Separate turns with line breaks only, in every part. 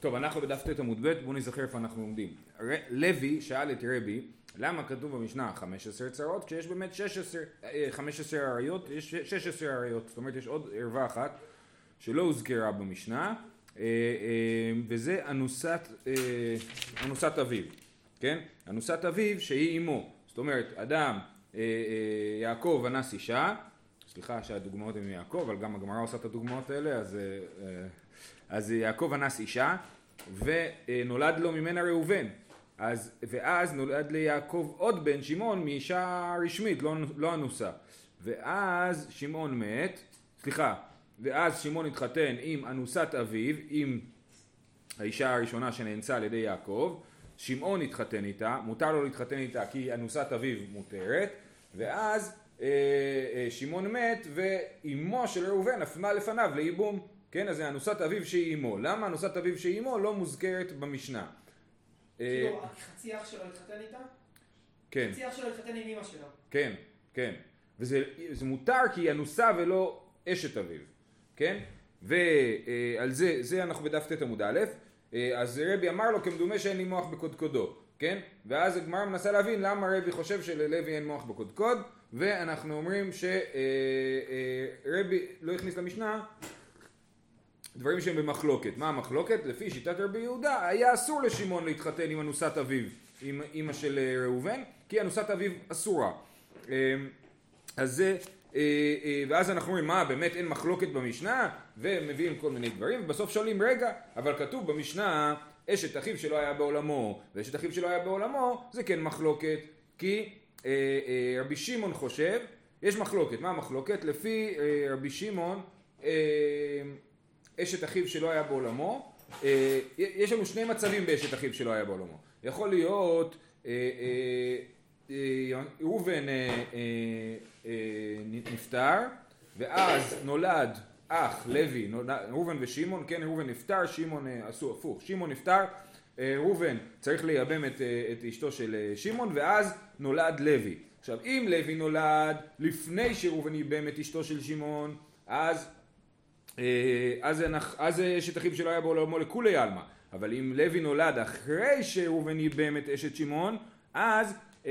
טוב, אנחנו בדף ט עמוד ב', בואו נזכר איפה אנחנו עומדים. לוי שאל את רבי, למה כתוב במשנה 15 צרות כשיש באמת 16, 15 אריות, יש 16 אריות, זאת אומרת יש עוד ערווה אחת שלא הוזכרה במשנה, אה, אה, וזה אה, אנוסת אביו, כן? אנוסת אביו שהיא אמו, זאת אומרת אדם, יעקב אנס אישה, סליחה שהדוגמאות הן מיעקב, אבל גם הגמרא עושה את הדוגמאות האלה, אז אז יעקב אנס אישה ונולד לו ממנה ראובן. אז, ואז נולד ליעקב עוד בן שמעון מאישה רשמית לא, לא אנוסה. ואז שמעון מת סליחה ואז שמעון התחתן עם אנוסת אביו עם האישה הראשונה שנאנסה על ידי יעקב. שמעון התחתן איתה מותר לו להתחתן איתה כי אנוסת אביו מותרת. ואז אה, אה, שמעון מת ואימו של ראובן נפלה לפניו לייבום כן, אז זה אנוסת אביו שהיא אמו. למה אנוסת אביו שהיא אמו לא מוזכרת במשנה?
כאילו, חצי אח שלו התחתן איתה?
כן.
חצי אח שלו התחתן עם אמא שלו.
כן, כן. וזה מותר כי היא אנוסה ולא אשת אביו, כן? ועל זה, זה אנחנו בדף ט עמוד א', אז רבי אמר לו כמדומה שאין לי מוח בקודקודו, כן? ואז הגמרא מנסה להבין למה רבי חושב שללוי אין מוח בקודקוד, ואנחנו אומרים שרבי לא הכניס למשנה דברים שהם במחלוקת. מה המחלוקת? לפי שיטת רבי יהודה היה אסור לשמעון להתחתן עם אנוסת אביו, עם אימא של אה, ראובן, כי אנוסת אביו אסורה. אה, אז זה, אה, ואז אנחנו אומרים מה באמת אין מחלוקת במשנה ומביאים כל מיני דברים ובסוף שואלים רגע אבל כתוב במשנה אשת אחיו שלא היה בעולמו ואשת אחיו שלא היה בעולמו זה כן מחלוקת כי רבי שמעון חושב יש מחלוקת מה המחלוקת? לפי רבי שמעון אשת אחיו שלא היה בעולמו, אה, יש לנו שני מצבים באשת אחיו שלא היה בעולמו. יכול להיות אה, אה, ראובן נפטר ואז נולד אח לוי, ראובן ושמעון, כן ראובן נפטר, שמעון עשו הפוך, שמעון נפטר, ראובן צריך לייבם את, את אשתו של שמעון ואז נולד לוי. עכשיו אם לוי נולד לפני שראובן ייבם את אשתו של שמעון אז אה, אז, אז אשת אחיו שלא היה בעולמו לכולי עלמא, אבל אם לוי נולד אחרי שראובן ייבם את אשת שמעון, אז אה,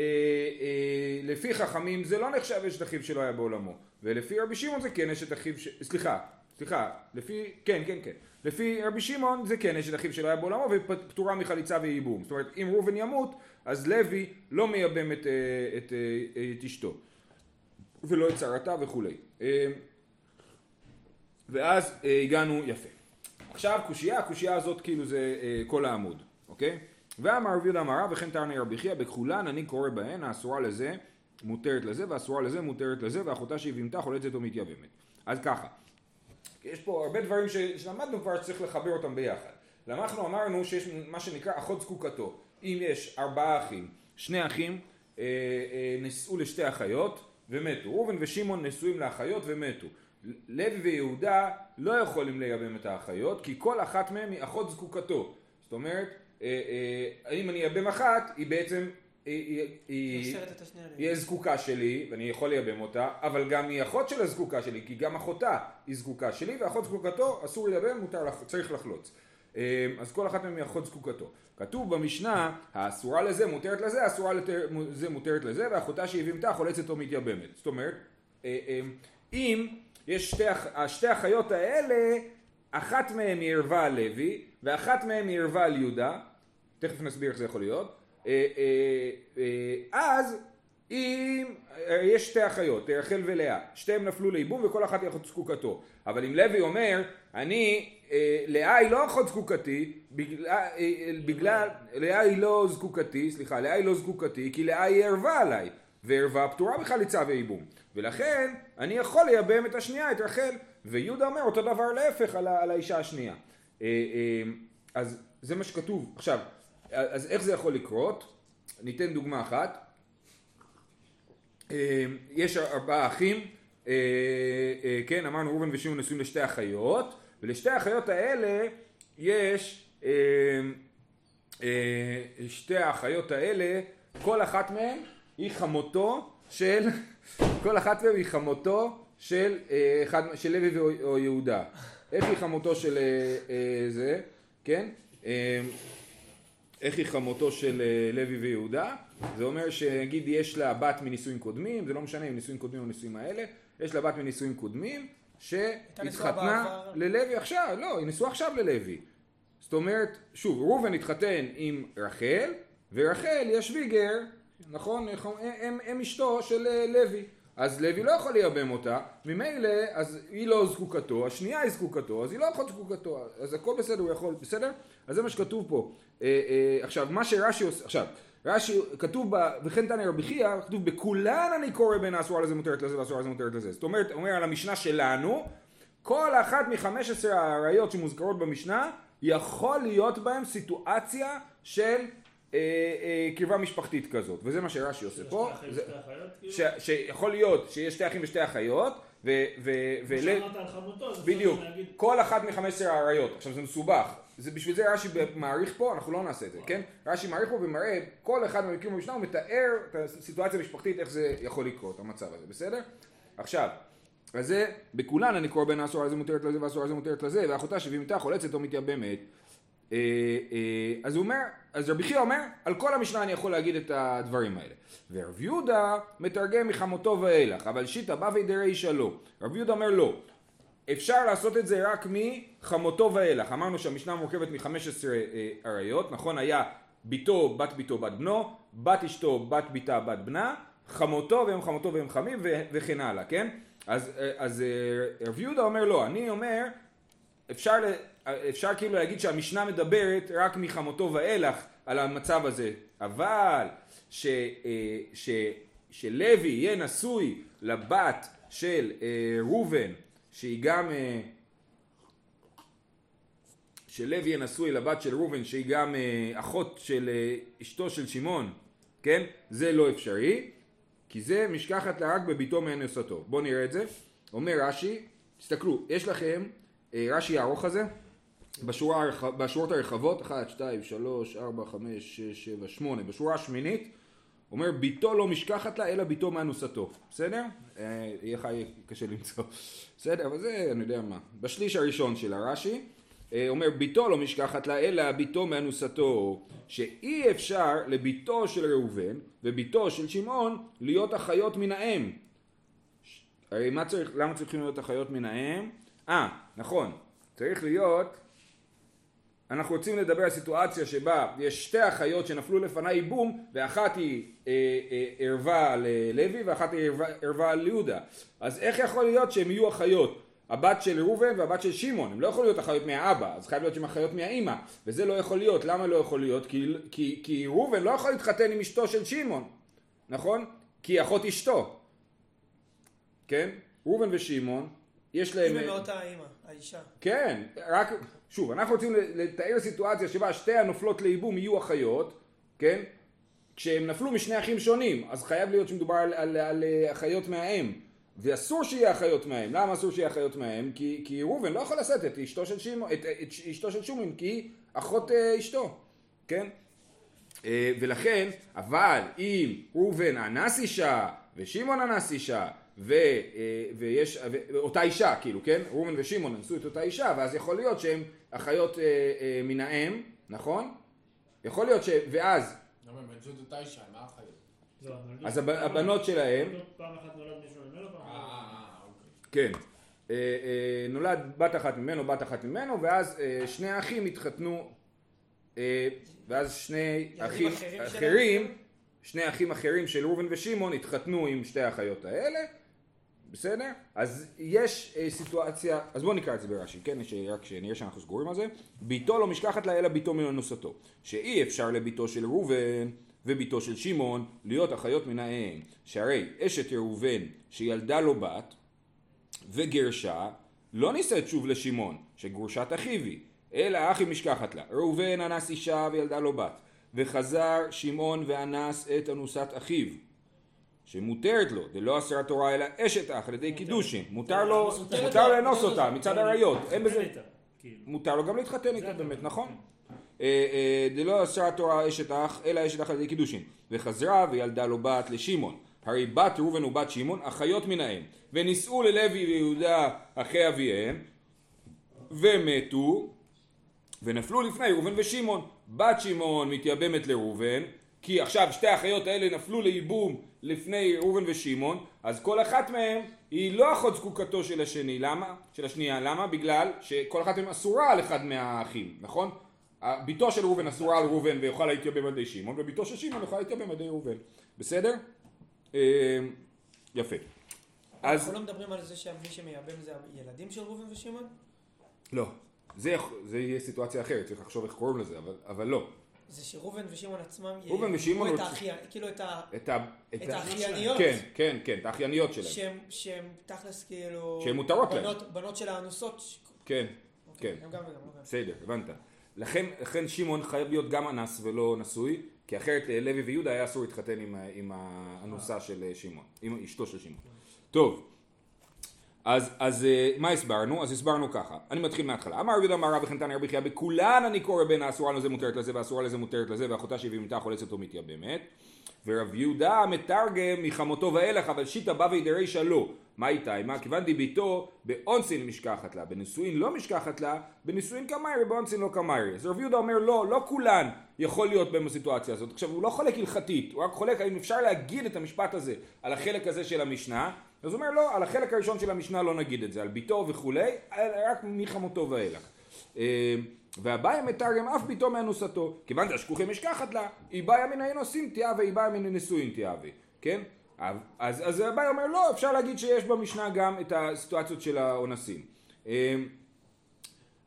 אה, לפי חכמים זה לא נחשב אשת אחיו שלא היה בעולמו, ולפי רבי שמעון זה כן אשת אחיו, ש... סליחה, סליחה, לפי, כן, כן, כן, לפי רבי שמעון זה כן אשת אחיו שלא היה בעולמו ופטורה מחליצה וייבום, זאת אומרת אם ראובן ימות אז לוי לא מייבם את, אה, את, את, אה, את אשתו. ולא את צרתה וכולי. ואז אה, הגענו יפה. עכשיו קושייה, הקושייה הזאת כאילו זה אה, כל העמוד, אוקיי? ואמר רבי יהודה אמרה וכן תרני רבי חייא בכחולן אני קורא בהן האסורה לזה מותרת לזה והאסורה לזה מותרת לזה ואחותה שהיא שהבהמתה חולצת או מתייבמת. אז ככה, יש פה הרבה דברים שלמדנו כבר שצריך לחבר אותם ביחד. אנחנו אמרנו שיש מה שנקרא אחות זקוקתו. אם יש ארבעה אחים, שני אחים אה, אה, נשאו לשתי אחיות ומתו. ראובן ושמעון נשואים לאחיות ומתו. לוי ויהודה לא יכולים לייבם את האחיות כי כל אחת מהן היא אחות זקוקתו. זאת אומרת אה, אה, אם אני אייבם אחת היא בעצם היא, היא, היא זקוקה שלי ואני יכול לייבם אותה אבל גם היא אחות של הזקוקה שלי כי גם אחותה היא זקוקה שלי ואחות זקוקתו אסור לייבם מותר צריך לחלוץ. אה, אז כל אחת מהן היא אחות זקוקתו. כתוב במשנה האסורה לזה מותרת לזה האסורה לזה מותרת לזה ואחותה שהבימתה חולצת או מתייבמת. זאת אומרת אם יש שתי, שתי החיות האלה, אחת מהן היא ערווה על לוי, ואחת מהן היא ערווה על יהודה, תכף נסביר איך זה יכול להיות, אה, אה, אה, אז אם יש שתי אחיות, רחל ולאה, שתיהן נפלו לייבום וכל אחת היא אחות זקוקתו, אבל אם לוי אומר, אני, לאה היא לא אחות זקוקתי, בגלל, בגלל, לאה היא לא זקוקתי, סליחה, לאה היא לא זקוקתי, כי לאה היא ערווה עליי, וערווה פטורה מחליצה וייבום. ולכן אני יכול לייבם את השנייה, את רחל, ויהודה אומר אותו דבר להפך על, על האישה השנייה. אה, אה, אז זה מה שכתוב. עכשיו, אז איך זה יכול לקרות? ניתן דוגמה אחת. אה, יש ארבעה אחים, כן, אמרנו ראובן ושמעון נשואים לשתי אחיות, ולשתי האחיות האלה יש, שתי האחיות האלה, כל אחת מהן היא חמותו של כל אחת מהן היא חמותו של, אה, אחד, של לוי או יהודה. איך היא חמותו של אה, אה, זה, כן? איך היא חמותו של לוי ויהודה? זה אומר שנגיד יש לה בת מנישואים קודמים, זה לא משנה אם נישואים קודמים או נישואים האלה, יש לה בת מנישואים קודמים, שהתחתנה. ללוי עכשיו, לא, היא נשואה עכשיו ללוי. זאת אומרת, שוב, ראובן התחתן עם רחל, ורחל היא השוויגר, נכון? הם, הם אשתו של אה, לוי. אז לוי לא יכול לייבם אותה, ממילא, אז היא לא זקוקתו, השנייה היא זקוקתו, אז היא לא יכולה זקוקתו, אז הכל בסדר, הוא יכול, בסדר? אז זה מה שכתוב פה. אה, אה, עכשיו, מה שרש"י עושה, עכשיו, רש"י, כתוב ב... וכן תנא רבי חייא, כתוב בכולן אני קורא בין האסורה לזה מותרת לזה והאסורה לזה מותרת לזה. זאת אומרת, אומר על המשנה שלנו, כל אחת מחמש עשרה האריות שמוזכרות במשנה, יכול להיות בהם סיטואציה של קרבה משפחתית כזאת, וזה מה שרש"י עושה פה,
שתי אחים
זה-
ושתי אחיות, כאילו?
ש, שיכול להיות שיש שתי אחים ושתי אחיות, ו... ו, ו
חמותו,
בדיוק, כל אחת מחמש עשרה האריות, עכשיו זה מסובך, זה בשביל זה רש"י מעריך פה, אנחנו לא נעשה את זה, כן? רש"י מעריך פה ומראה כל אחד מהמקרים במשנה, הוא מתאר את הסיטואציה המשפחתית, איך זה יכול לקרות, המצב הזה, בסדר? עכשיו, אז זה, בכולן אני קורא בין האסורה הזה מותרת לזה והאסורה הזה מותרת לזה, ואחותה שבהמתה חולצת או מתייבמת. אה, אה, אז הוא אומר, אז רבי חייא אומר, על כל המשנה אני יכול להגיד את הדברים האלה. ורב יהודה מתרגם מחמותו ואילך, אבל שיטא בבי דרישא לא. רב יהודה אומר לא. אפשר לעשות את זה רק מחמותו ואילך. אמרנו שהמשנה מורכבת מ-15 אה, אריות, נכון? היה ביתו, בת ביתו, בת בנו, בת אשתו, בת ביתה, בת בנה, חמותו והם חמותו והם חמים וכן הלאה, כן? אז, אה, אז אה, רב יהודה אומר לא, אני אומר, אפשר, אפשר כאילו להגיד שהמשנה מדברת רק מחמותו ואילך על המצב הזה, אבל ש, אה, ש, שלוי יהיה נשוי לבת של אה, ראובן, שהיא גם, אה, שלוי יהיה נשוי לבת של ראובן, שהיא גם אה, אחות של אה, אשתו של שמעון, כן? זה לא אפשרי, כי זה משכחת לה רק בביתו מאנוסתו. בואו נראה את זה. אומר רש"י, תסתכלו, יש לכם אה, רש"י הארוך הזה, בשורה, בשורות הרחבות, 1, 2, 3, 4, 5, 6, 7, 8, בשורה השמינית, אומר ביתו לא משכחת לה אלא ביתו מאנוסתו, בסדר? אה, יהיה לך קשה למצוא, בסדר? אבל זה אני יודע מה. בשליש הראשון של הרש"י, אה, אומר ביתו לא משכחת לה אלא ביתו מאנוסתו, שאי אפשר לביתו של ראובן וביתו של שמעון להיות אחיות מן האם. הרי מה צריך, למה צריכים להיות אחיות מן האם? אה, נכון, צריך להיות, אנחנו רוצים לדבר על סיטואציה שבה יש שתי אחיות שנפלו לפניי ייבום ואחת היא אה, אה, ערווה ללוי ואחת היא ערווה- ערווה ליהודה. אז איך יכול להיות שהם יהיו אחיות? הבת של ראובן והבת של שמעון, הם לא יכולים להיות אחיות מהאבא, אז חייב להיות שהם אחיות מהאימא, וזה לא יכול להיות, למה לא יכול להיות? כי, כי, כי ראובן לא יכול להתחתן עם אשתו של שמעון, נכון? כי היא אחות אשתו, כן? ראובן ושמעון, יש להם...
אם הם מאותה האימא, האישה.
כן, רק, שוב, אנחנו רוצים לתאר סיטואציה שבה שתי הנופלות לייבום יהיו אחיות, כן? כשהם נפלו משני אחים שונים, אז חייב להיות שמדובר על, על, על אה, אחיות מהאם. ואסור שיהיה אחיות מהאם. למה אסור שיהיה אחיות מהאם? כי, כי ראובן לא יכול לשאת את אשתו של שמעון, את, את אשתו של שומרון, כי היא אחות אה, אשתו, כן? אה, ולכן, אבל אם ראובן אנס אישה ושמעון אנס אישה ו, אה, ויש, ו, אותה אישה כאילו, כן? ראובן ושמעון אנסו את אותה אישה ואז יכול להיות שהם אחיות אה, אה, מן האם, נכון? יכול להיות ש... ואז,
למה הם בן זוג אותה אישה, מה החיים?
לא, נולדו-
אז הב- הבנות שלהם,
פעם אחת נולד מישהו ממנו, פעם
אה,
אחת.
אה, אוקיי.
כן, אה, אה, נולד בת אחת ממנו, בת אחת ממנו, ואז אה, שני האחים התחתנו, אה, ואז שני אחים?
אחרים,
שני אחים אחרים של ראובן ושמעון התחתנו עם שתי האחיות האלה, בסדר? אז יש אה, סיטואציה, אז בואו נקרא את זה ברש"י, כן? ש- רק שנראה שאנחנו סגורים על זה. ביתו לא משכחת לה אלא ביתו מנוסתו. שאי אפשר לביתו של ראובן וביתו של שמעון להיות אחיות מן האם. שהרי אשת ראובן שילדה לו בת וגרשה לא נישאת שוב לשמעון שגרושת אחיו היא אלא אחי משכחת לה. ראובן אנס אישה וילדה לו בת וחזר שמעון ואנס את אנוסת אחיו שמותרת לו, דלא אסרה תורה אלא אשת אח על ידי קידושין, מותר לו, לאנוס אותה. מצד עריות, אין בזה,
כאילו.
מותר לו גם להתחתן איתה באמת. נכון? אה, אה, דלא אסרה תורה אשת אח, אלא אשת אח על ידי קידושין. וחזרה וילדה לו בת לשמעון. הרי בת ראובן ובת שמעון אחיות מן האם. ונישאו ללוי ויהודה אחי אביהם. ומתו, ונפלו לפני ראובן ושמעון. בת שמעון מתייבמת לראובן, כי עכשיו שתי האחיות האלה נפלו לייבום לפני ראובן ושמעון, אז כל אחת מהן היא לא אחות זקוקתו של השני, למה? של השנייה, למה? בגלל שכל אחת מהן אסורה על אחד מהאחים, נכון? בתו של ראובן אסורה על ראובן ויוכל להתייבם על ידי שמעון, ובתו של שמעון יכולה להתייבם על ידי ראובן, בסדר? אה, יפה. אז...
אנחנו לא מדברים על זה שמי שמייבם זה הילדים של ראובן ושמעון?
לא, זה, זה יהיה סיטואציה אחרת, צריך לחשוב איך קוראים לזה, אבל, אבל לא.
זה שראובן ושמעון עצמם
ראובן ושמעון
את האחיה, כאילו את ה...
את, ה,
את
ה-
האחייניות.
כן, כן, כן, את האחייניות שלהם.
שהם, שהם תכלס כאילו...
שהן מותרות להם.
בנות, בנות של האנוסות.
כן,
אוקיי,
כן.
הם גם וגם, אוקיי.
בסדר, הבנת. לכן, לכן שמעון חייב להיות גם אנס ולא נשוי, כי אחרת אה, לוי ויהודה היה אסור להתחתן עם, עם האנוסה של אה, שמעון, עם אשתו של שמעון. טוב, אז, אז אה, מה הסברנו? אז הסברנו ככה, אני מתחיל מההתחלה. אמר רבי יהודה אמר רב וכן תנא רבי חייא בכולן אני קורא בין האסורה לזה מותרת לזה והאסורה לזה מותרת לזה ואחותה שהביאמתה חולצת ומתייבמת. ורב יהודה מתרגם מחמותו ואילך אבל שיטא בבי דרישא לא. מה איתה? מה כיוון דיביתו באונסין משכחת לה, בנישואין לא משכחת לה, בנישואין קמיירי, באונסין לא קמיירי. אז רב יהודה אומר לא, לא כולן יכול להיות בסיטואציה הזאת. עכשיו הוא לא חולק הלכתית, הוא רק חולק האם אפשר להגיד את המשפט הזה על החלק הזה של המשנה, אז הוא אומר לא, על החלק הראשון של המשנה לא נגיד את זה, על ביתו וכולי, רק מחמותו ואילך. אה, והבאי מתרגם אף ביתו מאנוסתו, כיוון דאשכוחי משכחת לה, היא באה מן האנוסים תיאווה, היא באה מן הנישואין תיאווה, כן? אז, אז הבאי אומר לא, אפשר להגיד שיש במשנה גם את הסיטואציות של האונסים. אה,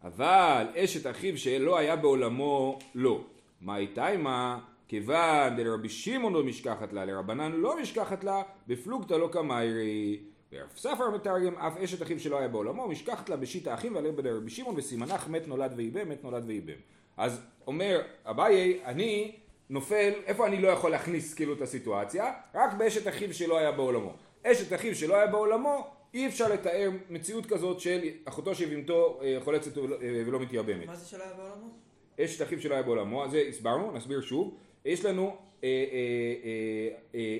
אבל אשת אחיו שלא היה בעולמו לא. מה איתה עמה? כיוון דלרבי שמעון לא משכחת לה, לרבנן לא משכחת לה, בפלוגתא לא קמיירי. ורב ספר מתרגם אף אשת אחיו שלא היה בעולמו, משכחת לה בשיטה אחים ועלה בדרבי שמעון וסימנך מת נולד ואיבם, מת נולד ואיבם. אז אומר אביי, אני נופל, איפה אני לא יכול להכניס כאילו את הסיטואציה? רק באשת אחיו שלא היה בעולמו. אשת אחיו שלא היה בעולמו, אי אפשר לתאר מציאות כזאת של אחותו שבהמתו אה, חולצת ולא- אה, ולא מתייבמת.
מה זה שלא היה בעולמו?
אשת אחיו שלא היה בעולמו, זה הסברנו, נסביר שוב. יש לנו אה, אה, אה,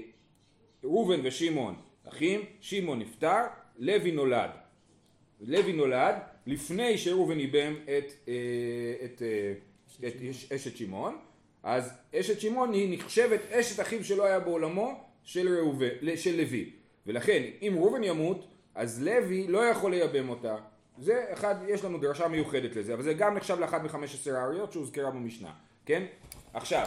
ראובן ושמעון אחים, שמעון נפטר, לוי נולד. לוי נולד לפני שראובן ייבם את, את, את אש- אשת שמעון, אז אשת שמעון היא נחשבת אשת אחיו שלא היה בעולמו של, ראובן, של לוי. ולכן אם ראובן ימות, אז לוי לא יכול לייבם אותה. זה אחד, יש לנו דרשה מיוחדת לזה, אבל זה גם נחשב לאחת מחמש עשרה האריות שהוזכרה במשנה, כן? עכשיו,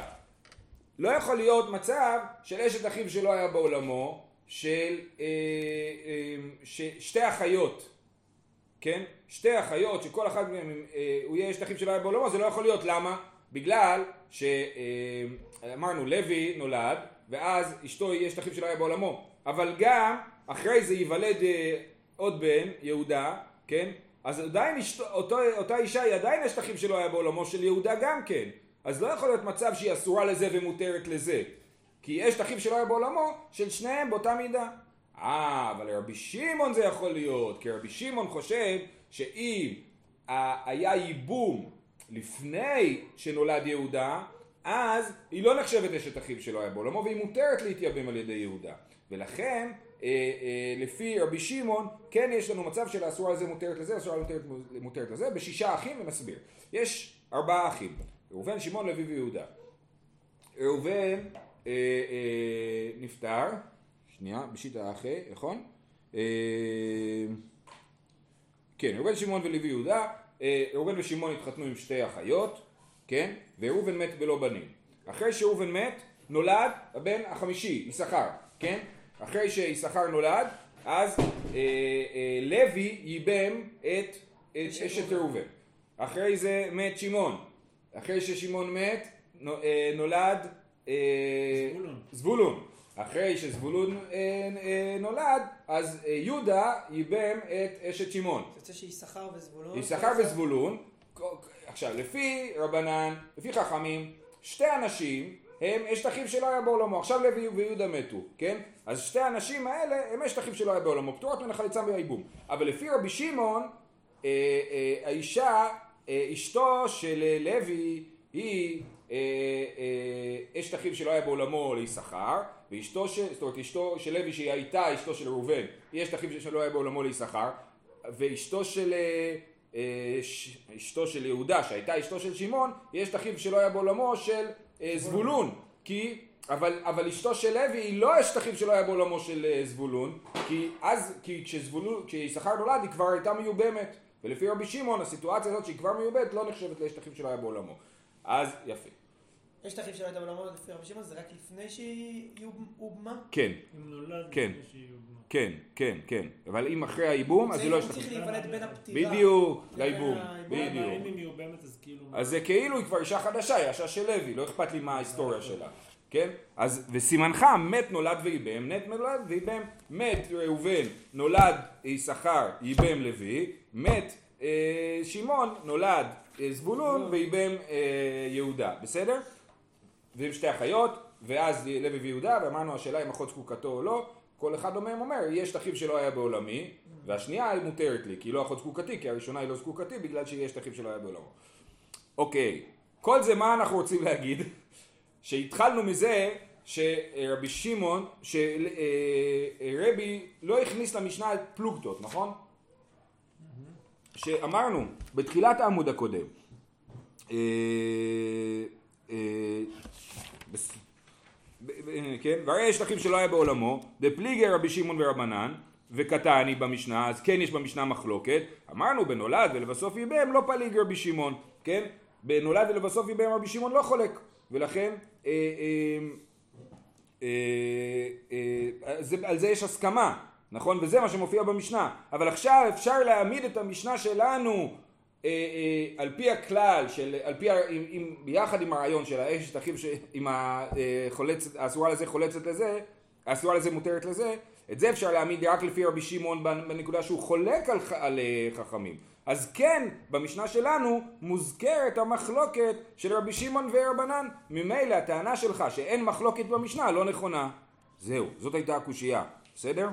לא יכול להיות מצב של אשת אחיו שלא היה בעולמו, של אה, אה, שתי אחיות, כן? שתי אחיות שכל אחת מהן, אה, הוא יהיה אשת אחיו שלא היה בעולמו, זה לא יכול להיות, למה? בגלל שאמרנו לוי נולד, ואז אשתו היא אשת אחיו שלא היה בעולמו, אבל גם אחרי זה ייוולד אה, עוד בן, יהודה, כן? אז עדיין אשתו, אותו, אותה אישה היא עדיין אשת אחיו שלא היה בעולמו של יהודה גם כן. אז לא יכול להיות מצב שהיא אסורה לזה ומותרת לזה. כי יש את אחיו שלא היה בעולמו של שניהם באותה מידה. אה, אבל לרבי שמעון זה יכול להיות, כי רבי שמעון חושב שאם היה ייבום לפני שנולד יהודה, אז היא לא נחשבת אשת אחיו שלא היה בעולמו, והיא מותרת להתייבם על ידי יהודה. ולכן, אה, אה, לפי רבי שמעון, כן יש לנו מצב של האסורה לזה מותרת לזה, האסורה מותרת, מותרת לזה, בשישה אחים, ונסביר. יש ארבעה אחים, ראובן, שמעון, לוי ויהודה. ראובן אה, אה, נפטר, שנייה, בשיטה אחי, נכון? אה, כן, ראובן, שמעון ולוי יהודה, אה, ראובן ושמעון התחתנו עם שתי אחיות, כן? וראובן מת בלא בנים. אחרי שראובן מת, נולד הבן החמישי, יששכר, כן? אחרי שיששכר נולד, אז אה, אה, לוי ייבם את, את אשת ראובן. אחרי זה מת שמעון. אחרי ששמעון מת, אה, נולד אה,
זבולון.
זבולון. אחרי שזבולון אה, נולד, אז יהודה ייבם את אשת שמעון.
זה יוצא שיששכר וזבולון.
יששכר וזבולון, עכשיו לפי רבנן, לפי חכמים, שתי אנשים הם אשת אחיו שלא היה בעולמו, עכשיו לוי ויהודה מתו, כן? אז שתי האנשים האלה הם אשת אחיו שלא היה בעולמו, פטורות מן החליצה והייבום. אבל לפי רבי שמעון, אה, אה, האישה, אה, אשתו של אה, לוי היא אה, אה, אשת אחיו שלא היה בעולמו ליששכר, ואשתו של, זאת אומרת אשתו של לוי שהיא הייתה אשתו של ראובן, היא אשת אחיו שלא היה בעולמו ליששכר, ואשתו של, אה, אה, ש- אשתו של יהודה שהייתה אשתו של שמעון, יש את אחיו שלא היה בעולמו של אה, זבולון, כי, אבל, אבל אשתו של לוי היא לא אשת אחיו שלא היה בעולמו של אה, זבולון, כי אז, כי כשזבולון, כשיששכר נולד היא כבר הייתה מיובמת, ולפי רבי שמעון הסיטואציה הזאת שהיא כבר מיובמת לא נחשבת לאשת אחיו שלא היה בעולמו, אז יפה,
יש את אחיו שלא הייתה בעולמו לפי רבי שמעון, זה רק לפני שהיא הובמה?
כן,
אם נולד
כן.
לפני שהיא הובמה.
כן, כן, כן, אבל אם אחרי הייבום אז
זה
היא לא
הוא
אשת
צריך להיוולד בין הפטירה.
בדיוק, לייבום, בדיוק.
אם היא מיובמת אז כאילו...
אז זה כאילו היא כבר אישה חדשה, היא אישה של לוי, לא אכפת לי מה ההיסטוריה שלה, כן? אז וסימנך מת נולד וייבם, מת נולד וייבם, מת ראובן נולד יששכר ייבם לוי, מת אה, שמעון נולד אה, זבולון וייבם אה, יהודה, בסדר? והם שתי אחיות, ואז לוי ויהודה, ואמרנו השאלה אם אחות זקוקתו או לא, כל אחד מהם אומר, יש את אחיו שלא היה בעולמי, והשנייה היא מותרת לי, כי היא לא אחות זקוקתי, כי הראשונה היא לא זקוקתי, בגלל שיש את אחיו שלא היה בעולמו. אוקיי, כל זה מה אנחנו רוצים להגיד? שהתחלנו מזה שרבי שמעון, שרבי לא הכניס למשנה את פלוגתות, נכון? שאמרנו בתחילת העמוד הקודם, אה, אה, כן, והרי יש לכם שלא היה בעולמו, דפליגי רבי שמעון ורבנן, וקטני במשנה, אז כן יש במשנה מחלוקת, אמרנו בנולד ולבסוף ייבם לא פליג רבי שמעון, כן? בנולד ולבסוף ייבם רבי שמעון לא חולק, ולכן אה, אה, אה, אה, זה, על זה יש הסכמה, נכון? וזה מה שמופיע במשנה. אבל עכשיו אפשר להעמיד את המשנה שלנו אה, אה, על פי הכלל, של, על פי, עם, עם, ביחד עם הרעיון של האשת אחיו, עם החולצת, האסורה לזה חולצת לזה, האסורה לזה מותרת לזה, את זה אפשר להעמיד רק לפי רבי שמעון בנקודה שהוא חולק על, על אה, חכמים. אז כן, במשנה שלנו מוזכרת המחלוקת של רבי שמעון ורבנן. ממילא הטענה שלך שאין מחלוקת במשנה לא נכונה. זהו, זאת הייתה הקושייה, בסדר?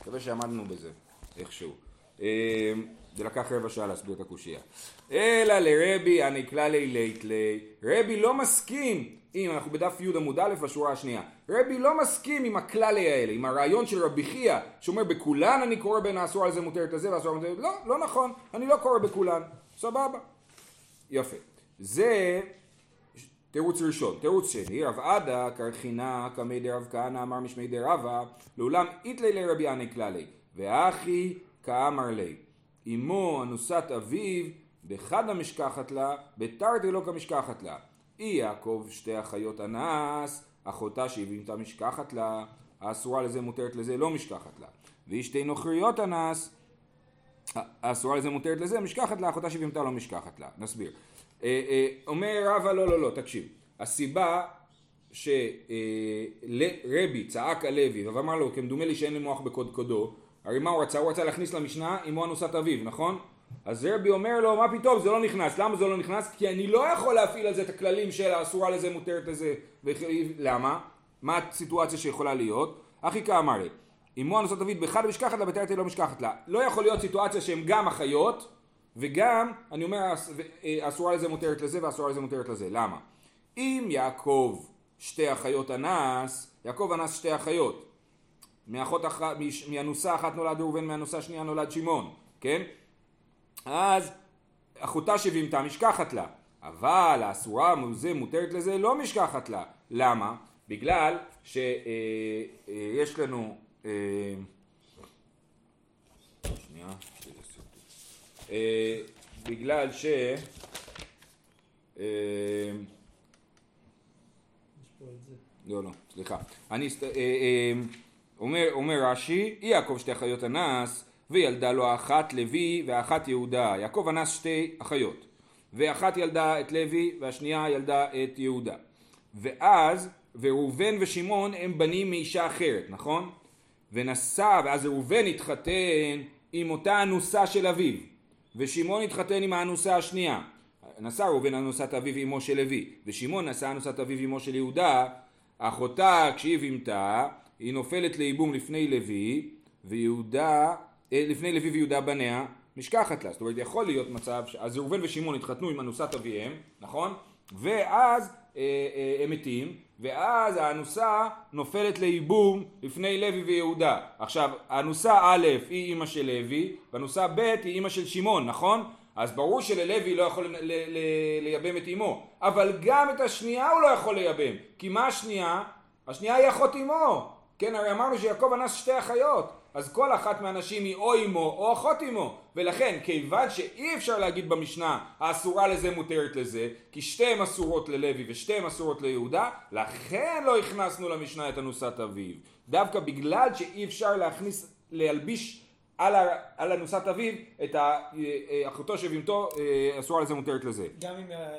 מקווה שעמדנו בזה, איכשהו. אה, זה לקח רבע שעה להסביר את הקושייה. אלא לרבי הנקלע לי לית לי. רבי לא מסכים, אם אנחנו בדף י עמוד א' בשורה השנייה. רבי לא מסכים עם הכללי האלה, עם הרעיון של רבי חייא, שאומר בכולן אני קורא בין האסור על זה מותרת לזה והאסור על זה... לא, לא נכון, אני לא קורא בכולן. סבבה. יפה. זה תירוץ ראשון. תירוץ שני, רב עדה קרחינה קמי דרב כהנא אמר משמי דרבה, לעולם איתלי לרבי עני כללי, ואחי כאמר לי, אמו אנוסת אביו, בחד המשכחת לה, בתרתי לא כמשכחת לה. אי יעקב שתי אחיות אנס, אחותה שהביאתה משכחת לה, האסורה לזה מותרת לזה לא משכחת לה. והיא שתי נוכריות אנס, האסורה לזה מותרת לזה, משכחת לה, אחותה שבהמתה לא משכחת לה. נסביר. אה, אה, אומר רבא, לא, לא, לא, תקשיב. הסיבה שרבי צעק על לוי ואמר לו, כמדומה לי שאין לי מוח בקודקודו, הרי מה הוא רצה? הוא רצה להכניס למשנה אמו אנוסת אביו, נכון? אז רבי אומר לו, מה פתאום, זה לא נכנס. למה זה לא נכנס? כי אני לא יכול להפעיל על זה את הכללים של האסורה לזה, מותרת לזה. למה? מה הסיטואציה שיכולה להיות? אחי כאמר לי, אמו אנוסת אביו באחד משכחת לה, בתרתי לא משכחת לה. לא יכול להיות סיטואציה שהן גם אחיות, וגם, אני אומר, אה, אסורה לזה מותרת לזה ואסורה לזה מותרת לזה. למה? אם יעקב שתי אחיות אנס, יעקב אנס שתי אחיות. מאחות אחת, מאנוסה אחת נולד ראובן, מאנוסה שנייה נולד שמעון, כן? אז אחותה שבהמתה משכחת לה. אבל האסורה זה מותרת לזה לא משכחת לה. למה? בגלל שיש לנו... אה, שנייה. אה, בגלל ש... אה. לא, לא, סליחה. אני, אה, אומר, אומר רש"י, יעקב שתי אחיות אנס, וילדה לו האחת לוי והאחת יהודה. יעקב אנס שתי אחיות, ואחת ילדה את לוי והשנייה ילדה את יהודה. ואז, וראובן ושמעון הם בנים מאישה אחרת, נכון? ונשא, ואז ראובן התחתן עם אותה אנוסה של אביו, ושמעון התחתן עם האנוסה השנייה. נשא ראובן אנוסת אביו אמו של לוי, ושמעון נשא אנוסת אביו אמו של יהודה, אחותה שהיא יבמתה, היא נופלת לייבום לפני לוי, ויהודה, אה, לפני לוי ויהודה בניה, משכחת לה. זאת אומרת, יכול להיות מצב, ש... אז ראובן ושמעון התחתנו עם אנוסת אביהם, נכון? ואז אה, אה, הם מתים, ואז האנוסה נופלת לייבום לפני לוי ויהודה. עכשיו, האנוסה א' היא אימא של לוי, ואנוסה ב' היא אימא של שמעון, נכון? אז ברור שללוי לא יכול לייבם את אמו, אבל גם את השנייה הוא לא יכול לייבם, כי מה השנייה? השנייה היא אחות אמו, כן, הרי אמרנו שיעקב אנס שתי אחיות, אז כל אחת מהנשים היא או אמו או אחות אמו, ולכן כיוון שאי אפשר להגיד במשנה האסורה לזה מותרת לזה, כי שתיהן אסורות ללוי ושתיהן אסורות ליהודה, לכן לא הכנסנו למשנה את אנוסת אביו. דווקא בגלל שאי אפשר להכניס, להלביש על, ה, על אנוסת אביו את ה- אה, אחותו שבהמתו אה, אסורה לזה מותרת לזה.
גם אם אה, אה,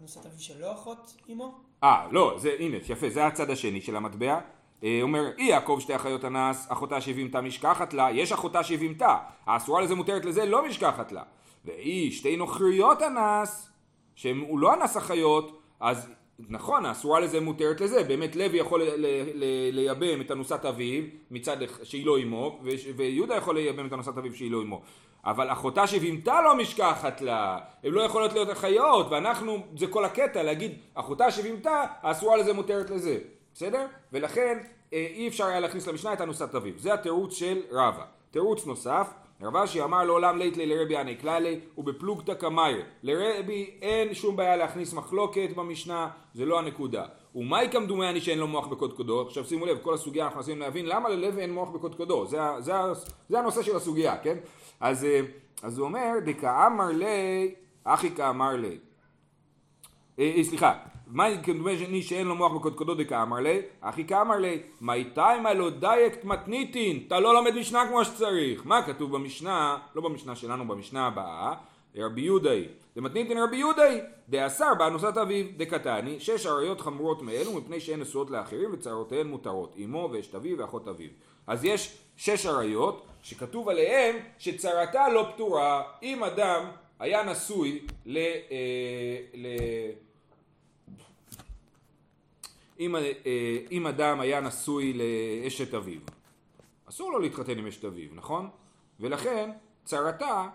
אנוסת אביו שלא אחות אימו?
אה, לא, זה, הנה, יפה, זה הצד השני של המטבע. אה, אומר, אי יעקב שתי אחיות אנס, אחותה שהבימתה משכחת לה, יש אחותה שהבימתה, האסורה לזה מותרת לזה, לא משכחת לה. ואי שתי נוכריות אנס, שהוא לא אנס אחיות, אז נכון, האסורה לזה מותרת לזה, באמת לוי יכול לייבם את אנוסת אביו, מצד שהיא לא אמו, ויהודה יכול לייבם את אנוסת אביו שהיא לא אמו. אבל אחותה שהיא יבמתה לא משכחת לה, הן לא יכולות להיות אחיות, ואנחנו, זה כל הקטע, להגיד אחותה שהיא יבמתה, האסורה לזה מותרת לזה, בסדר? ולכן אה, אי אפשר היה להכניס למשנה את אנוסת אביו, זה התירוץ של רבא. תירוץ נוסף, רב אשי אמר לעולם לית ליה לרבי האי כללא ובפלוגתא קמיירי. לרבי אין שום בעיה להכניס מחלוקת במשנה, זה לא הנקודה. ומאי כמדומני שאין לו מוח בקודקודו, עכשיו שימו לב, כל הסוגיה אנחנו מנסים להבין למה ללוי אין מוח בקודקודו, זה, זה, זה הנושא של הסוגיה, כן? אז, אה, אז הוא אומר, דכאמר לי, אחי כאמר לי. אה, אה, סליחה, מאי כמדומני שאין לו מוח בקודקודו דכאמר לי, אחי כאמר לי, מי תימא לא דייקט מתניתין, אתה לא לומד משנה כמו שצריך. מה כתוב במשנה, לא במשנה שלנו, במשנה הבאה, רבי יהודאי. דמתניתין רבי יהודאי, דאסר באנוסת אביו, דקתני, שש עריות חמורות מאלו מפני שהן נשואות לאחרים וצרותיהן מותרות, אמו ואשת אביו ואחות אביו. אז יש שש עריות שכתוב עליהן שצרתה לא פתורה אם אדם היה נשוי ל... אה, ל אם, אה, אם אדם היה נשוי לאשת אביו, אסור לו להתחתן עם אשת אביו, נכון? ולכן צרתה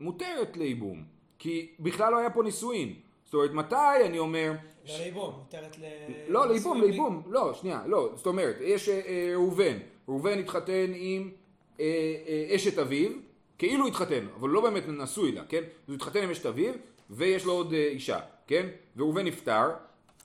מותרת לייבום, כי בכלל לא היה פה נישואין. זאת אומרת, מתי אני אומר...
לא לייבום, מותרת ל...
לא, לייבום, לייבום, לא, שנייה, לא, זאת אומרת, יש אה, אה, ראובן, ראובן התחתן עם אשת אביו, כאילו התחתן, אבל לא באמת נשוי לה, כן? הוא התחתן עם אשת אביו, ויש לו עוד אישה, כן? וראובן נפטר,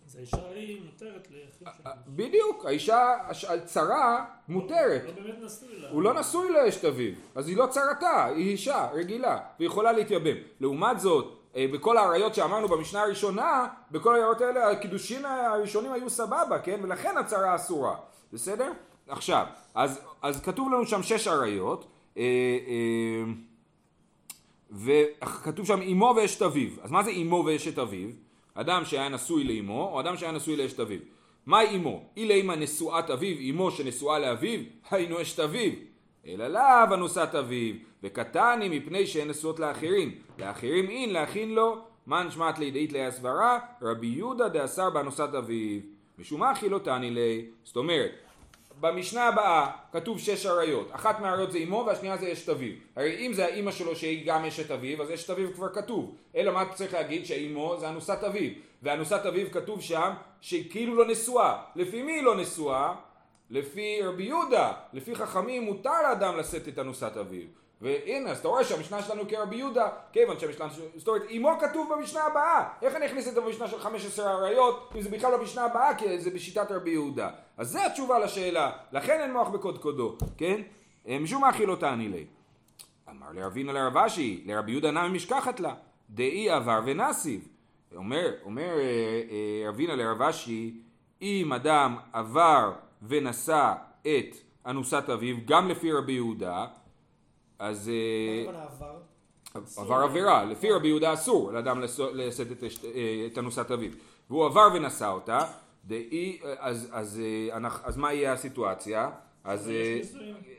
אז האישה היא מותרת ליחיד
אה,
שם.
בדיוק, האישה הצרה מותרת.
לא באמת נשוי לה.
הוא לא נשוי לאשת אביו, אז היא לא צרתה, היא אישה רגילה, והיא יכולה להתייבם. לעומת זאת, אה, בכל האריות שאמרנו במשנה הראשונה, בכל האריות האלה הקידושין הראשונים היו סבבה, כן? ולכן הצרה אסורה, בסדר? עכשיו, אז, אז כתוב לנו שם שש אריות, אה, אה, וכתוב שם אמו ואשת אביו. אז מה זה אמו ואשת אביו? אדם שהיה נשוי לאמו, או אדם שהיה נשוי לאשת אביו. מהי אמו? אילה אימא נשואת אביו, אמו שנשואה לאביו, היינו אשת אביו. אלא לאו אנוסת אביו, וקטני מפני שהן נשואות לאחרים. לאחרים אין, להכין לו, מן שמעת לידעית ליה סברה, רבי יהודה דאסר באנוסת אביו. משום מה אחי לא תני לי. זאת אומרת, במשנה הבאה כתוב שש עריות, אחת מהעריות זה אמו והשנייה זה אשת אביו. הרי אם זה האימא שלו שהיא גם אשת אביו, אז אשת אביו כבר כתוב. אלא מה צריך להגיד? שאימו זה אנוסת אביו. ואנוסת אביו כתוב שם שהיא כאילו לא נשואה. לפי מי היא לא נשואה? לפי רבי יהודה. לפי חכמים מותר לאדם לשאת את אנוסת אביו. והנה, אז אתה רואה שהמשנה שלנו כרבי יהודה, כיוון שהמשנה שלנו, זאת אומרת, אמו כתוב במשנה הבאה. איך אני אכניס את זה במשנה של 15 עריות, אם זה בכלל לא במשנה הבאה, כי זה בשיטת רבי יהודה. אז זה התשובה לשאלה, לכן אין מוח בקודקודו, כן? אה, משום מה אחי לא תעני לי. אמר לרבינה לרב אשי, לרבי יהודה נמי משכחת לה, דאי עבר ונסיב. אומר, אומר אה, אה, רבינה לרב אשי, אם אדם עבר ונשא את אנוסת אביו, גם לפי רבי יהודה, אז אה,
מה הכוונה עבר?
עבר עבירה, לפי רבי יהודה אסור לאדם לשאת את אה, אנוסת אביו, והוא עבר ונשא אותה, דאי, אז, אז, אה, אז מה יהיה הסיטואציה? אז,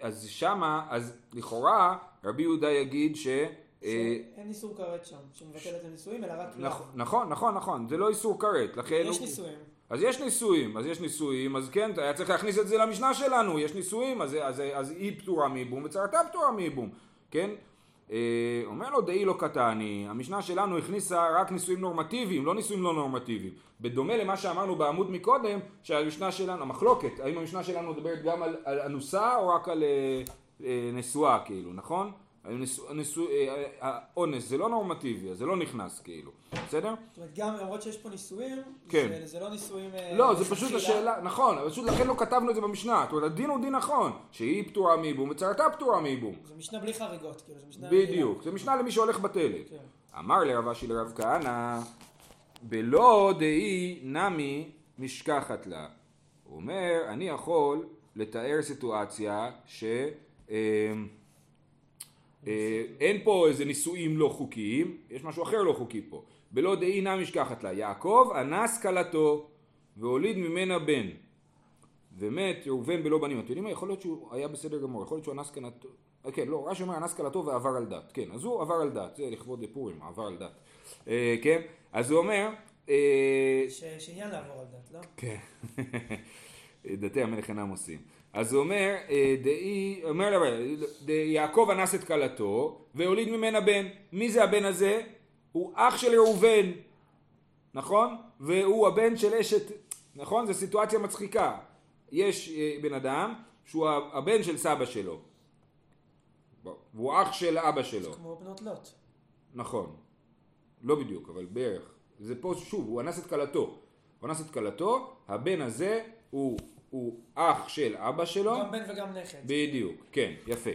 אה, שמה, אז לכאורה רבי יהודה יגיד ש... אה,
שאין איסור כרת שם, שמבטל את הנישואים, אלא רק.
נכון, נכון, נכון, זה לא איסור כרת, לכן...
יש נישואים.
אז יש נישואים, אז יש נישואים, אז כן, היה צריך להכניס את זה למשנה שלנו, יש נישואים, אז, אז, אז היא פטורה מייבום וצרתה פטורה מייבום, כן? אה, אומר לו דאי לא קטני, המשנה שלנו הכניסה רק נישואים נורמטיביים, לא נישואים לא נורמטיביים. בדומה למה שאמרנו בעמוד מקודם, שהמשנה שלנו, המחלוקת, האם המשנה שלנו מדברת גם על, על אנוסה או רק על אה, אה, נשואה כאילו, נכון? הנישוא- אה, האונס זה לא נורמטיבי, אז זה לא נכנס כאילו, בסדר?
זאת אומרת, גם למרות שיש פה נישואים,
כן.
זה- זה לא נישואים... אה,
לא, זה פשוט. השאלה, נכון, אבל פשוט לכן לא כתבנו את זה במשנה, זאת אומרת הדין הוא דין נכון, שהיא פטורה מייבום וצרתה פטורה מייבום,
זה משנה בלי חריגות, כאילו, זה משנה...
בדיוק, זה משנה למי שהולך בתלת.
כן.
אמר לרב אשי לרב כהנא, בלא דהי נמי משכחת לה. הוא אומר, אני יכול לתאר סיטואציה ש... אה, אה, אין פה איזה נישואים לא חוקיים, יש משהו אחר לא חוקי פה. בלא דהי נמי משכחת לה. יעקב אנס כלתו והוליד ממנה בן. ומת ראובן בלא בנים. אתם יודעים מה? יכול להיות שהוא היה בסדר גמור, יכול להיות שהוא אנס כלתו. אה, כן, לא, רש"י אומר אנס כלתו ועבר על דת. כן, אז הוא עבר על דת, זה לכבוד פורים, עבר על דת. אה, כן, אז הוא אומר... אה,
ש- שעניין לעבור על דת, לא?
כן, דתי המלך אינם עושים. אז הוא אומר, אה, דאי, אומר ד- יעקב אנס את כלתו והוליד ממנה בן. מי זה הבן הזה? הוא אח של ראובן, נכון? והוא הבן של אשת, נכון? זו סיטואציה מצחיקה. יש אה, בן אדם שהוא הבן של סבא שלו. והוא אח של אבא שלו.
כמו בנות לוט.
נכון. לא בדיוק, אבל בערך. זה פה, שוב, הוא אנס את כלתו. הוא אנס את כלתו, הבן הזה הוא, הוא אח של אבא שלו.
גם בן וגם נכד.
בדיוק, כן, יפה.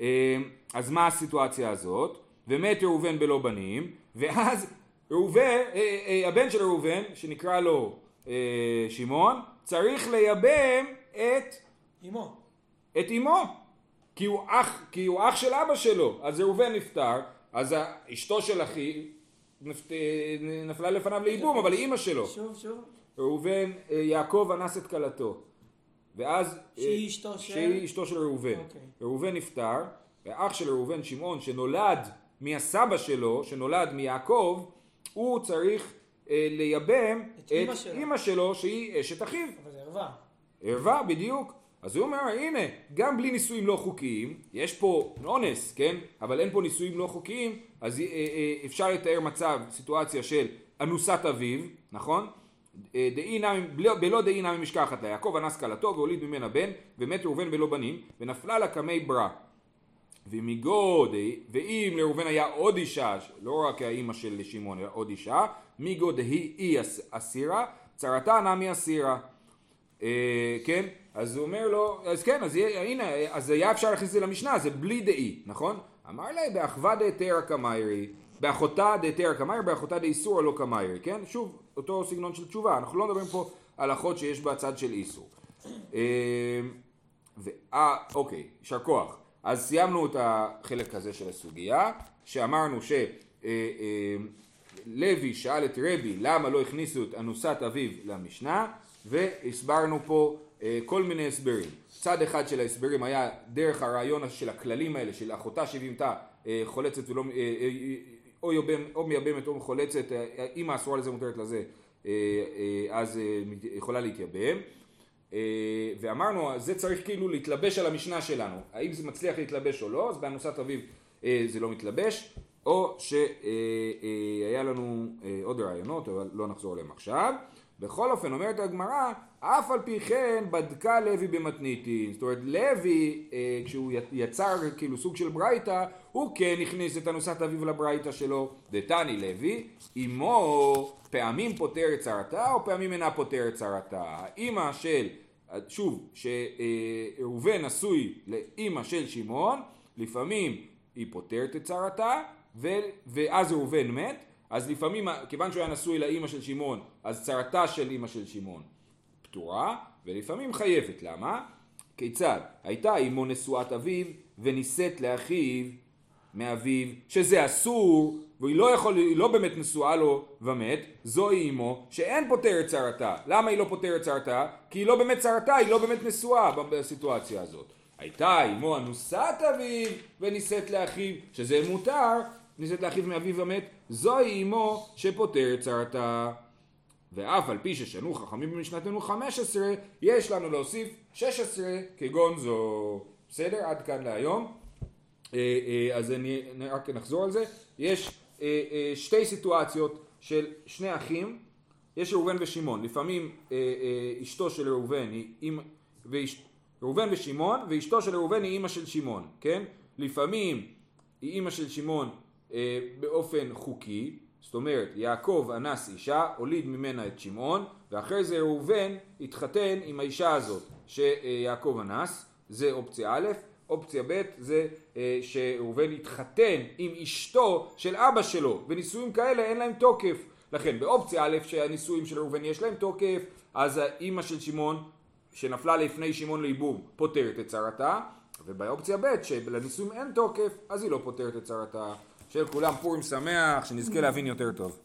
אה, אז מה הסיטואציה הזאת? ומת ראובן בלא בנים, ואז ראובן, אה, אה, הבן של ראובן, שנקרא לו אה, שמעון, צריך לייבם את,
אמו.
את אמו. כי הוא, אח, כי הוא אח של אבא שלו. אז ראובן נפטר, אז אשתו של אחי נפ- אה, נפלה לפניו לייבום, אבל היא אימא שלו.
שוב, שוב.
ראובן, אה, יעקב אנס את כלתו. ואז... אה,
שהיא אשתו של-
שהיא אשתו של ראובן.
אוקיי.
ראובן נפטר, ואח של ראובן, שמעון, שנולד מהסבא שלו, שנולד מיעקב, הוא צריך אה, לייבם
את אמא שלו.
אמא שלו, שהיא אשת אחיו.
אבל זה ערווה.
ערווה, בדיוק. אז הוא אומר, הנה, גם בלי נישואים לא חוקיים, יש פה אונס, כן? אבל אין פה נישואים לא חוקיים, אז אה, אה, אפשר לתאר מצב, סיטואציה של אנוסת אביו, נכון? אה, דאי נמי- בלא- נמי משכחת לה, יעקב אנס כלתו והוליד ממנה בן, ומת ראובן בלא בנים, ונפלה לה קמי ברא. ומגוד, ואם לראובן היה עוד אישה, לא רק האימא של שמעון, אלא עוד אישה, מגוד היא אסירה, צרתה נמי אסירה. אה, כן? אז הוא אומר לו, אז כן, אז הנה, אז היה אפשר להכניס את זה למשנה, זה בלי דאי, נכון? אמר לה, באחווה דהתרא קמיירי, באחותה דהתרא קמיירי, באחותה דאיסורא לא קמיירי, כן? שוב, אותו סגנון של תשובה, אנחנו לא מדברים פה על אחות שיש בה צד של איסור. אה, אוקיי, יישר כוח. אז סיימנו את החלק הזה של הסוגיה, שאמרנו ש... אה, אה, לוי שאל את רבי למה לא הכניסו את אנוסת אביו למשנה והסברנו פה אה, כל מיני הסברים. צד אחד של ההסברים היה דרך הרעיון של הכללים האלה של אחותה שבהמתה אה, חולצת ולא, אה, אה, או, יובם, או מייבמת או חולצת, אה, אם האסורה לזה מותרת לזה אה, אה, אז אה, יכולה להתייבם. ואמרנו, זה צריך כאילו להתלבש על המשנה שלנו. האם זה מצליח להתלבש או לא, אז באנוסת אביו אה, זה לא מתלבש, או שהיה לנו עוד רעיונות, אבל לא נחזור עליהם עכשיו. בכל אופן, אומרת הגמרא, אף על פי כן בדקה לוי במתניתין. זאת אומרת, לוי, אה, כשהוא יצר כאילו סוג של ברייתא, הוא כן הכניס את אנוסת אביו לברייתא שלו. דתני לוי, אמו פעמים פותרת צרתה, או פעמים אינה פותרת צרתה. האימא של, שוב, שראובן נשוי לאימא של שמעון, לפעמים היא פותרת את צרתה, ואז ראובן מת, אז לפעמים, כיוון שהוא היה נשוי לאימא של שמעון, אז צרתה של אימא של שמעון פטורה, ולפעמים חייבת. למה? כיצד? הייתה אמו נשואת אביו, ונישאת לאחיו מאביו, שזה אסור, והיא לא, יכול, לא באמת נשואה לו ומת, זוהי אמו, שאין פותרת צרתה. למה היא לא פותרת צרתה? כי היא לא באמת צרתה, היא לא באמת נשואה בסיטואציה הזאת. הייתה אמו אנוסת אביו ונישאת לאחיו, שזה מותר, נישאת לאחיו מאביו ומת, זוהי אמו שפותרת צרתה. ואף על פי ששנו חכמים במשנתנו 15, יש לנו להוסיף 16 כגון זו. בסדר? עד כאן להיום. אה, אה, אז אני רק נחזור על זה. יש אה, שתי סיטואציות של שני אחים, יש ראובן ושמעון. לפעמים אשתו של ראובן היא אימא, ואש- ראובן ושמעון, ואשתו של ראובן היא אימא של שמעון, כן? לפעמים היא אימא של שמעון באופן חוקי, זאת אומרת יעקב אנס אישה, הוליד ממנה את שמעון, ואחרי זה ראובן התחתן עם האישה הזאת שיעקב אנס, זה אופציה א', אופציה ב' זה אה, שראובן התחתן עם אשתו של אבא שלו, ונישואים כאלה אין להם תוקף. לכן באופציה א' שהנישואים של ראובן יש להם תוקף, אז האימא של שמעון שנפלה לפני שמעון לייבום פותרת את צרתה, ובאופציה ב' שלנישואים אין תוקף, אז היא לא פותרת את צרתה. שיהיה לכולם פורים שמח, שנזכה להבין יותר טוב.